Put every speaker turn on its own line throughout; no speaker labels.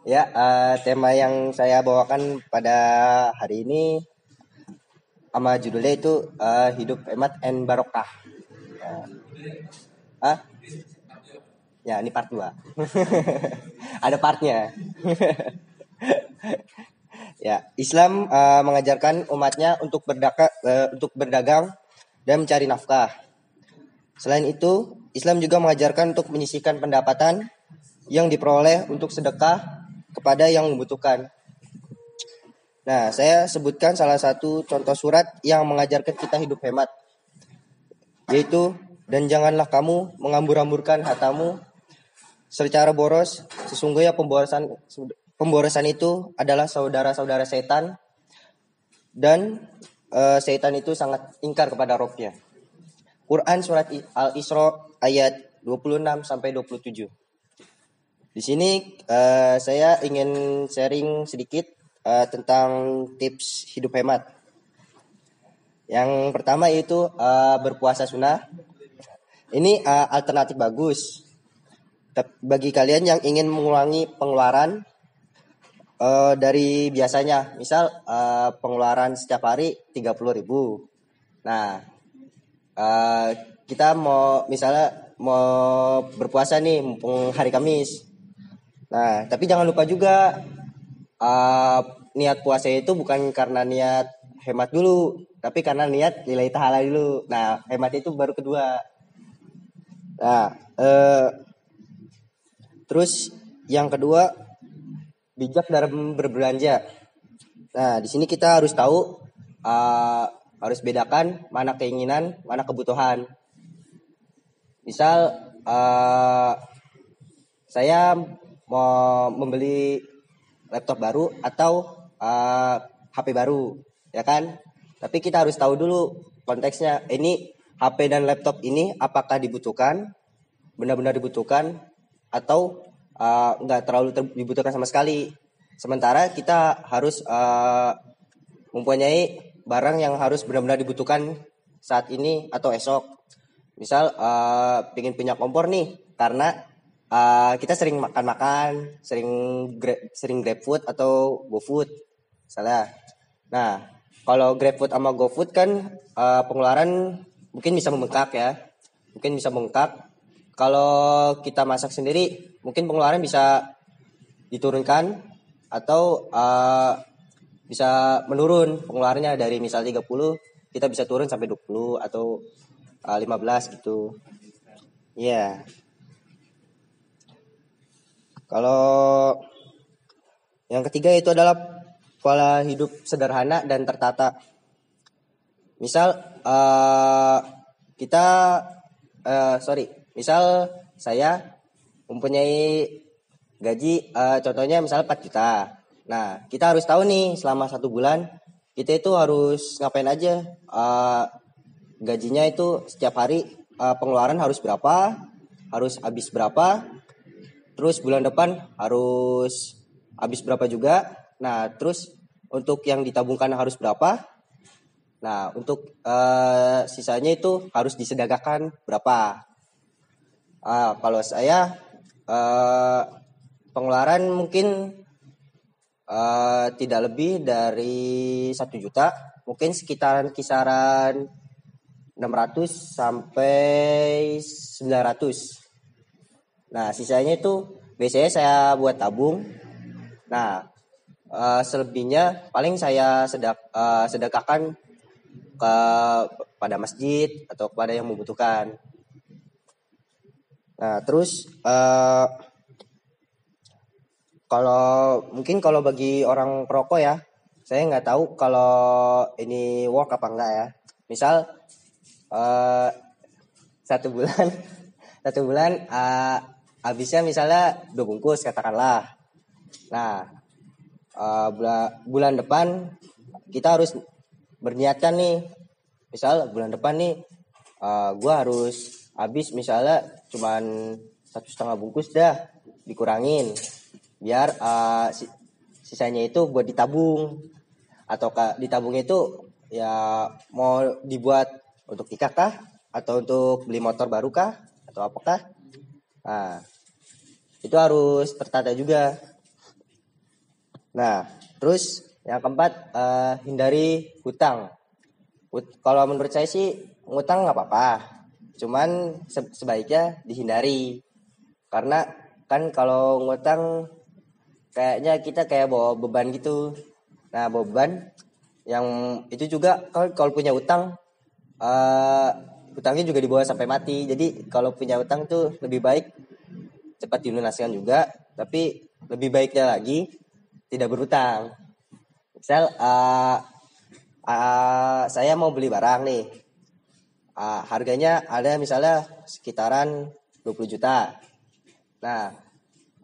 Ya, uh, tema yang saya bawakan pada hari ini sama judulnya itu uh, hidup hemat and barokah. Ya. Ah? Ya, ini part 2. Ada partnya. ya, Islam uh, mengajarkan umatnya untuk berdaka, uh, untuk berdagang dan mencari nafkah. Selain itu, Islam juga mengajarkan untuk menyisihkan pendapatan yang diperoleh untuk sedekah kepada yang membutuhkan. Nah, saya sebutkan salah satu contoh surat yang mengajarkan kita hidup hemat. Yaitu, dan janganlah kamu mengambur-amburkan hartamu secara boros. Sesungguhnya pemborosan pemborosan itu adalah saudara-saudara setan dan e, setan itu sangat ingkar kepada rohnya. Quran surat Al-Isra ayat 26 sampai 27. Di sini uh, saya ingin sharing sedikit uh, tentang tips hidup hemat. Yang pertama yaitu uh, berpuasa sunnah. Ini uh, alternatif bagus bagi kalian yang ingin mengurangi pengeluaran uh, dari biasanya. Misal uh, pengeluaran setiap hari 30.000. Nah, uh, kita mau misalnya mau berpuasa nih mumpung hari Kamis Nah, tapi jangan lupa juga uh, niat puasa itu bukan karena niat hemat dulu, tapi karena niat nilai tahala dulu. Nah, hemat itu baru kedua. Nah, uh, terus yang kedua bijak dalam berbelanja. Nah, di sini kita harus tahu uh, harus bedakan mana keinginan, mana kebutuhan. Misal uh, saya mau membeli laptop baru atau uh, HP baru, ya kan? Tapi kita harus tahu dulu konteksnya. Ini HP dan laptop ini apakah dibutuhkan, benar-benar dibutuhkan, atau uh, nggak terlalu dibutuhkan sama sekali. Sementara kita harus uh, mempunyai barang yang harus benar-benar dibutuhkan saat ini atau esok. Misal uh, pengen punya kompor nih, karena uh, kita sering makan-makan, sering gra sering GrabFood atau GoFood. Salah. Nah, kalau GrabFood sama GoFood kan uh, pengeluaran mungkin bisa membengkak ya. Mungkin bisa membengkak. Kalau kita masak sendiri, mungkin pengeluaran bisa diturunkan atau uh, bisa menurun pengeluarannya dari misal 30 kita bisa turun sampai 20 atau uh, 15 gitu. Iya. Yeah. Kalau yang ketiga itu adalah pola hidup sederhana dan tertata. Misal uh, kita uh, sorry, misal saya mempunyai gaji uh, contohnya misal 4 juta. Nah, kita harus tahu nih selama satu bulan kita itu harus ngapain aja. Uh, gajinya itu setiap hari uh, pengeluaran harus berapa, harus habis berapa, Terus bulan depan harus habis berapa juga. Nah, terus untuk yang ditabungkan harus berapa? Nah, untuk uh, sisanya itu harus disedekahkan berapa? Uh, kalau saya uh, pengeluaran mungkin uh, tidak lebih dari satu juta, mungkin sekitaran kisaran 600 sampai 900. Nah, sisanya itu biasanya saya buat tabung. Nah, uh, selebihnya paling saya sedak uh, sedekahkan ke pada masjid atau kepada yang membutuhkan. Nah, terus uh, kalau mungkin kalau bagi orang perokok ya, saya nggak tahu kalau ini work apa enggak ya. Misal uh, satu bulan, satu bulan uh, habisnya misalnya dua bungkus katakanlah. Nah uh, bulan depan kita harus berniatkan nih. Misal bulan depan nih uh, gue harus habis misalnya cuman satu setengah bungkus dah dikurangin. Biar uh, sisanya itu buat ditabung. Atau ditabung itu ya mau dibuat untuk nikah kah? Atau untuk beli motor baru kah? Atau apakah nah itu harus tertata juga Nah, terus yang keempat uh, hindari hutang. Ut kalau menurut saya sih ngutang nggak apa-apa, cuman se sebaiknya dihindari karena kan kalau ngutang kayaknya kita kayak bawa beban gitu. Nah beban yang itu juga kalau kalau punya utang uh, utangnya juga dibawa sampai mati. Jadi kalau punya utang tuh lebih baik cepat dilunaskan juga, tapi lebih baiknya lagi tidak berutang. Misal uh, uh, saya mau beli barang nih. Uh, harganya ada misalnya sekitaran 20 juta. Nah,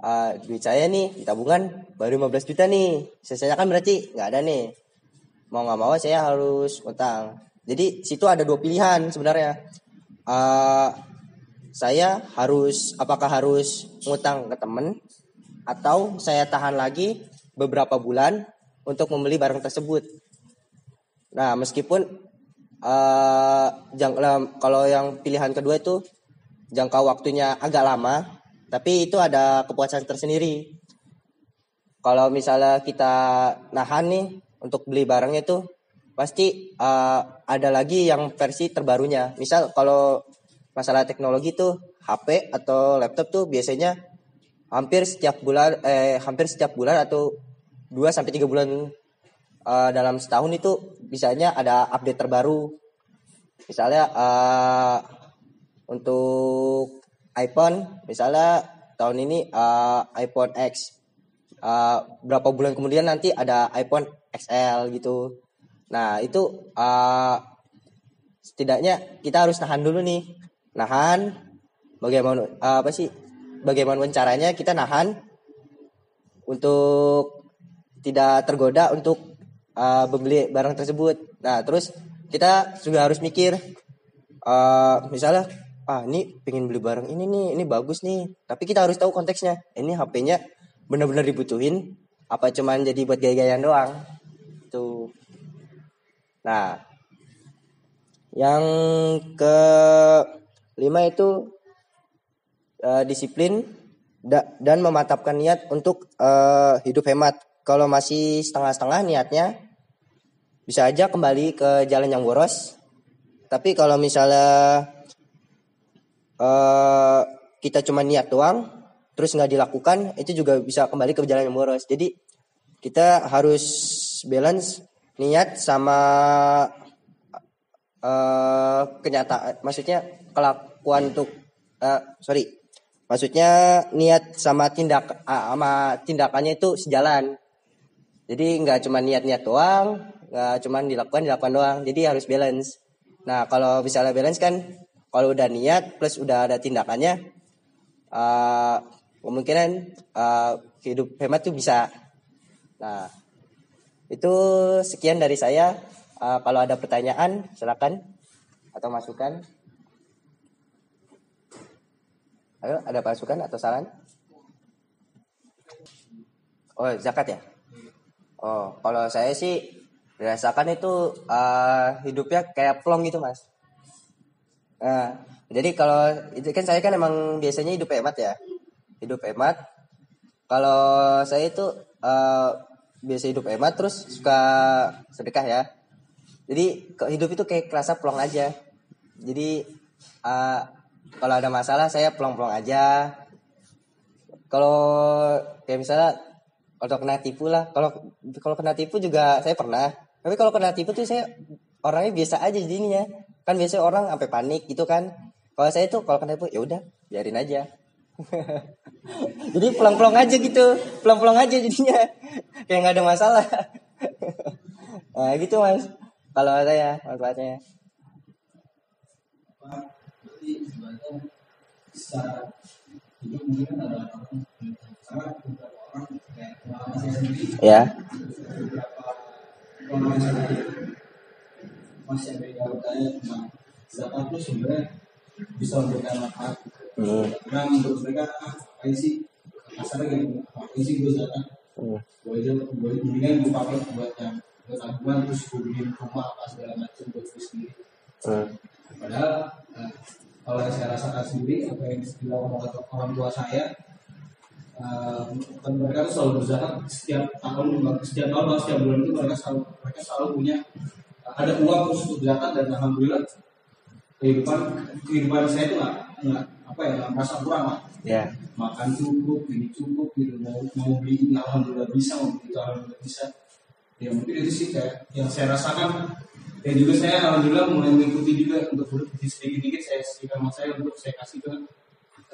uh, duit saya nih di tabungan baru 15 juta nih. Sisanya kan berarti nggak ada nih. Mau nggak mau saya harus utang. Jadi situ ada dua pilihan sebenarnya. Uh, saya harus apakah harus ngutang ke temen atau saya tahan lagi beberapa bulan untuk membeli barang tersebut. Nah, meskipun uh, jang, kalau yang pilihan kedua itu jangka waktunya agak lama, tapi itu ada kepuasan tersendiri. Kalau misalnya kita nahan nih untuk beli barangnya itu pasti uh, ada lagi yang versi terbarunya. Misal kalau masalah teknologi tuh HP atau laptop tuh biasanya hampir setiap bulan eh hampir setiap bulan atau 2 sampai 3 bulan uh, dalam setahun itu bisanya ada update terbaru. Misalnya uh, untuk iPhone misalnya tahun ini uh, iPhone X uh, berapa bulan kemudian nanti ada iPhone XL gitu. Nah, itu uh, setidaknya kita harus nahan dulu nih. Nahan bagaimana uh, apa sih? Bagaimana caranya kita nahan untuk tidak tergoda untuk uh, membeli barang tersebut. Nah, terus kita juga harus mikir, uh, misalnya, ah ini pengen beli barang ini nih, ini bagus nih. Tapi kita harus tahu konteksnya. Ini HP-nya benar-benar dibutuhin, apa cuman jadi buat gaya-gayaan doang. Nah, yang ke lima itu uh, disiplin da dan mematapkan niat untuk uh, hidup hemat kalau masih setengah-setengah niatnya bisa aja kembali ke jalan yang boros. Tapi kalau misalnya uh, kita cuma niat doang, terus nggak dilakukan, itu juga bisa kembali ke jalan yang boros. Jadi kita harus balance niat sama uh, kenyataan, maksudnya kelakuan untuk uh, sorry, maksudnya niat sama tindak uh, sama tindakannya itu sejalan. Jadi nggak cuma niat-niat doang, nggak cuma dilakukan dilakukan doang. Jadi harus balance. Nah kalau misalnya balance kan, kalau udah niat plus udah ada tindakannya, uh, kemungkinan uh, hidup hemat tuh bisa. Nah itu sekian dari saya. Uh, kalau ada pertanyaan silakan atau masukan. Ayo, ada masukan atau saran? Oh, zakat ya? Oh, kalau saya sih dirasakan itu uh, hidupnya kayak plong gitu mas. Nah, jadi kalau itu kan saya kan emang biasanya hidup hemat ya, hidup hemat. Kalau saya itu uh, biasa hidup hemat terus suka sedekah ya. Jadi hidup itu kayak kerasa plong aja. Jadi uh, kalau ada masalah saya plong-plong aja. Kalau kayak misalnya kalau kena tipu lah kalau kalau kena tipu juga saya pernah tapi kalau kena tipu tuh saya orangnya biasa aja jadinya kan biasa orang sampai panik gitu kan kalau saya tuh kalau kena tipu ya udah biarin aja jadi pulang-pulang aja gitu. Pulang-pulang aja jadinya. Kayak nggak ada masalah. Nah gitu mas. Kalau saya manfaatnya. Ada ya. Masih ada yang bertanya tentang zakat itu sebenarnya bisa memberikan manfaat hmm. karena menurut mereka apa sih asalnya gitu apa sih gue zakat hmm. gue aja gue mendingan gue pakai buat yang buat tabungan terus gue bikin rumah apa segala macam buat gue sendiri hmm. padahal nah, kalau yang saya rasakan sendiri apa yang dilakukan orang tua saya
uh, mereka tuh selalu berzakat setiap tahun setiap tahun setiap bulan itu mereka selalu mereka selalu punya uh, ada uang khusus untuk zakat dan alhamdulillah kehidupan kehidupan saya itu nggak nggak apa ya nggak merasa kurang lah.
Ya.
Makan cukup ini cukup gitu. Mau mau beli ini alhamdulillah bisa mau beli itu alhamdulillah bisa. Ya mungkin itu sih kayak yang saya rasakan. Dan juga saya alhamdulillah mulai mengikuti juga untuk sedikit sedikit saya sedikit sama saya untuk saya kasih ke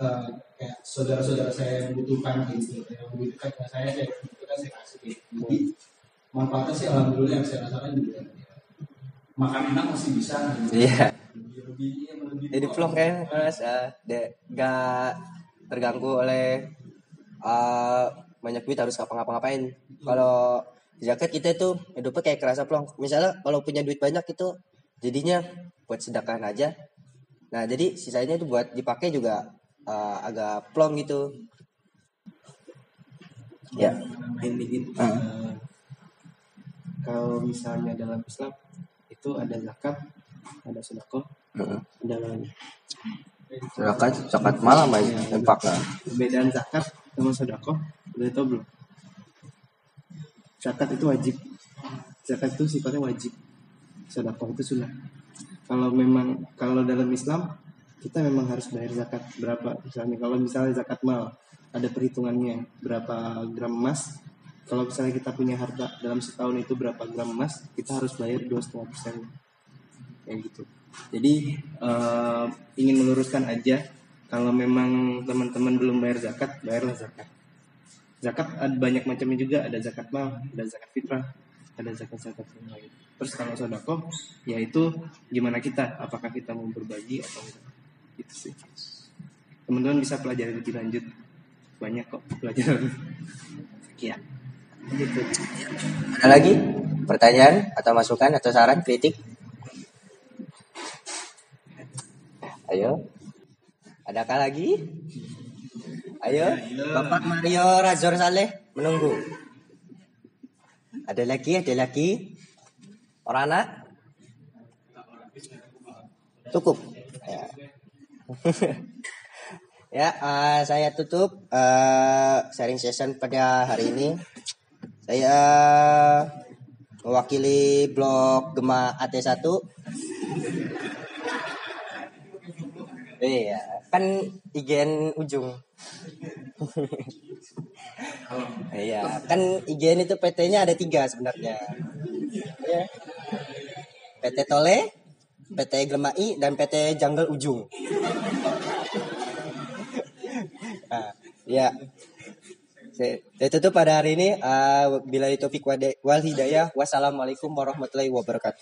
uh, kayak saudara-saudara saya yang membutuhkan gitu. Yang lebih dekat dengan saya saya butuhkan saya kasih gitu. jadi manfaatnya sih alhamdulillah yang saya rasakan juga. Ya, makan enak masih bisa gitu.
iya.
Lebih lebih ya, lebih
jadi vlog kan mas uh, de, gak terganggu oleh uh, banyak duit harus ngapa-ngapain. Kalau zakat kita itu hidupnya kayak kerasa plong. Misalnya kalau punya duit banyak itu jadinya buat sedekah aja. Nah jadi sisanya itu buat dipakai juga uh, agak plong gitu. Ya.
Dikit
Ah.
Eh, kalau misalnya dalam Islam itu ada zakat ada sedekah Lain
zakat zakat malam aja infak lah
perbedaan zakat sama sedekah udah tau belum? Zakat itu wajib. Zakat itu sifatnya wajib. Sedekah itu sunnah. Kalau memang kalau dalam Islam kita memang harus bayar zakat berapa misalnya. Kalau misalnya zakat mal ada perhitungannya berapa gram emas. Kalau misalnya kita punya harta dalam setahun itu berapa gram emas kita harus bayar dua setengah persen kayak gitu. Jadi eh, ingin meluruskan aja kalau memang teman-teman belum bayar zakat bayarlah zakat. Zakat ada banyak macamnya juga ada zakat mal ada zakat fitrah ada zakat zakat yang lain. Terus kalau sodako yaitu gimana kita? Apakah kita mau berbagi atau enggak? Itu sih. Teman-teman bisa pelajari lebih lanjut. Banyak kok pelajaran. Sekian. Gitu.
Ada lagi pertanyaan atau masukan atau saran kritik ayo. Adakah lagi? Ayo. Bapak Mario Razor Saleh menunggu. Ada lagi ada lagi? Orang anak? Cukup. Ya, ya eh, saya tutup eh, sharing session pada hari ini. Saya mewakili blog Gema AT1 Iya, kan IGN ujung. Iya, kan IGN itu PT-nya ada tiga sebenarnya. Iya. PT Tole, PT Gemai, dan PT Jungle Ujung. Nah, ya. Saya tutup pada hari ini. Uh, bila itu wal hidayah. Wassalamualaikum warahmatullahi wabarakatuh.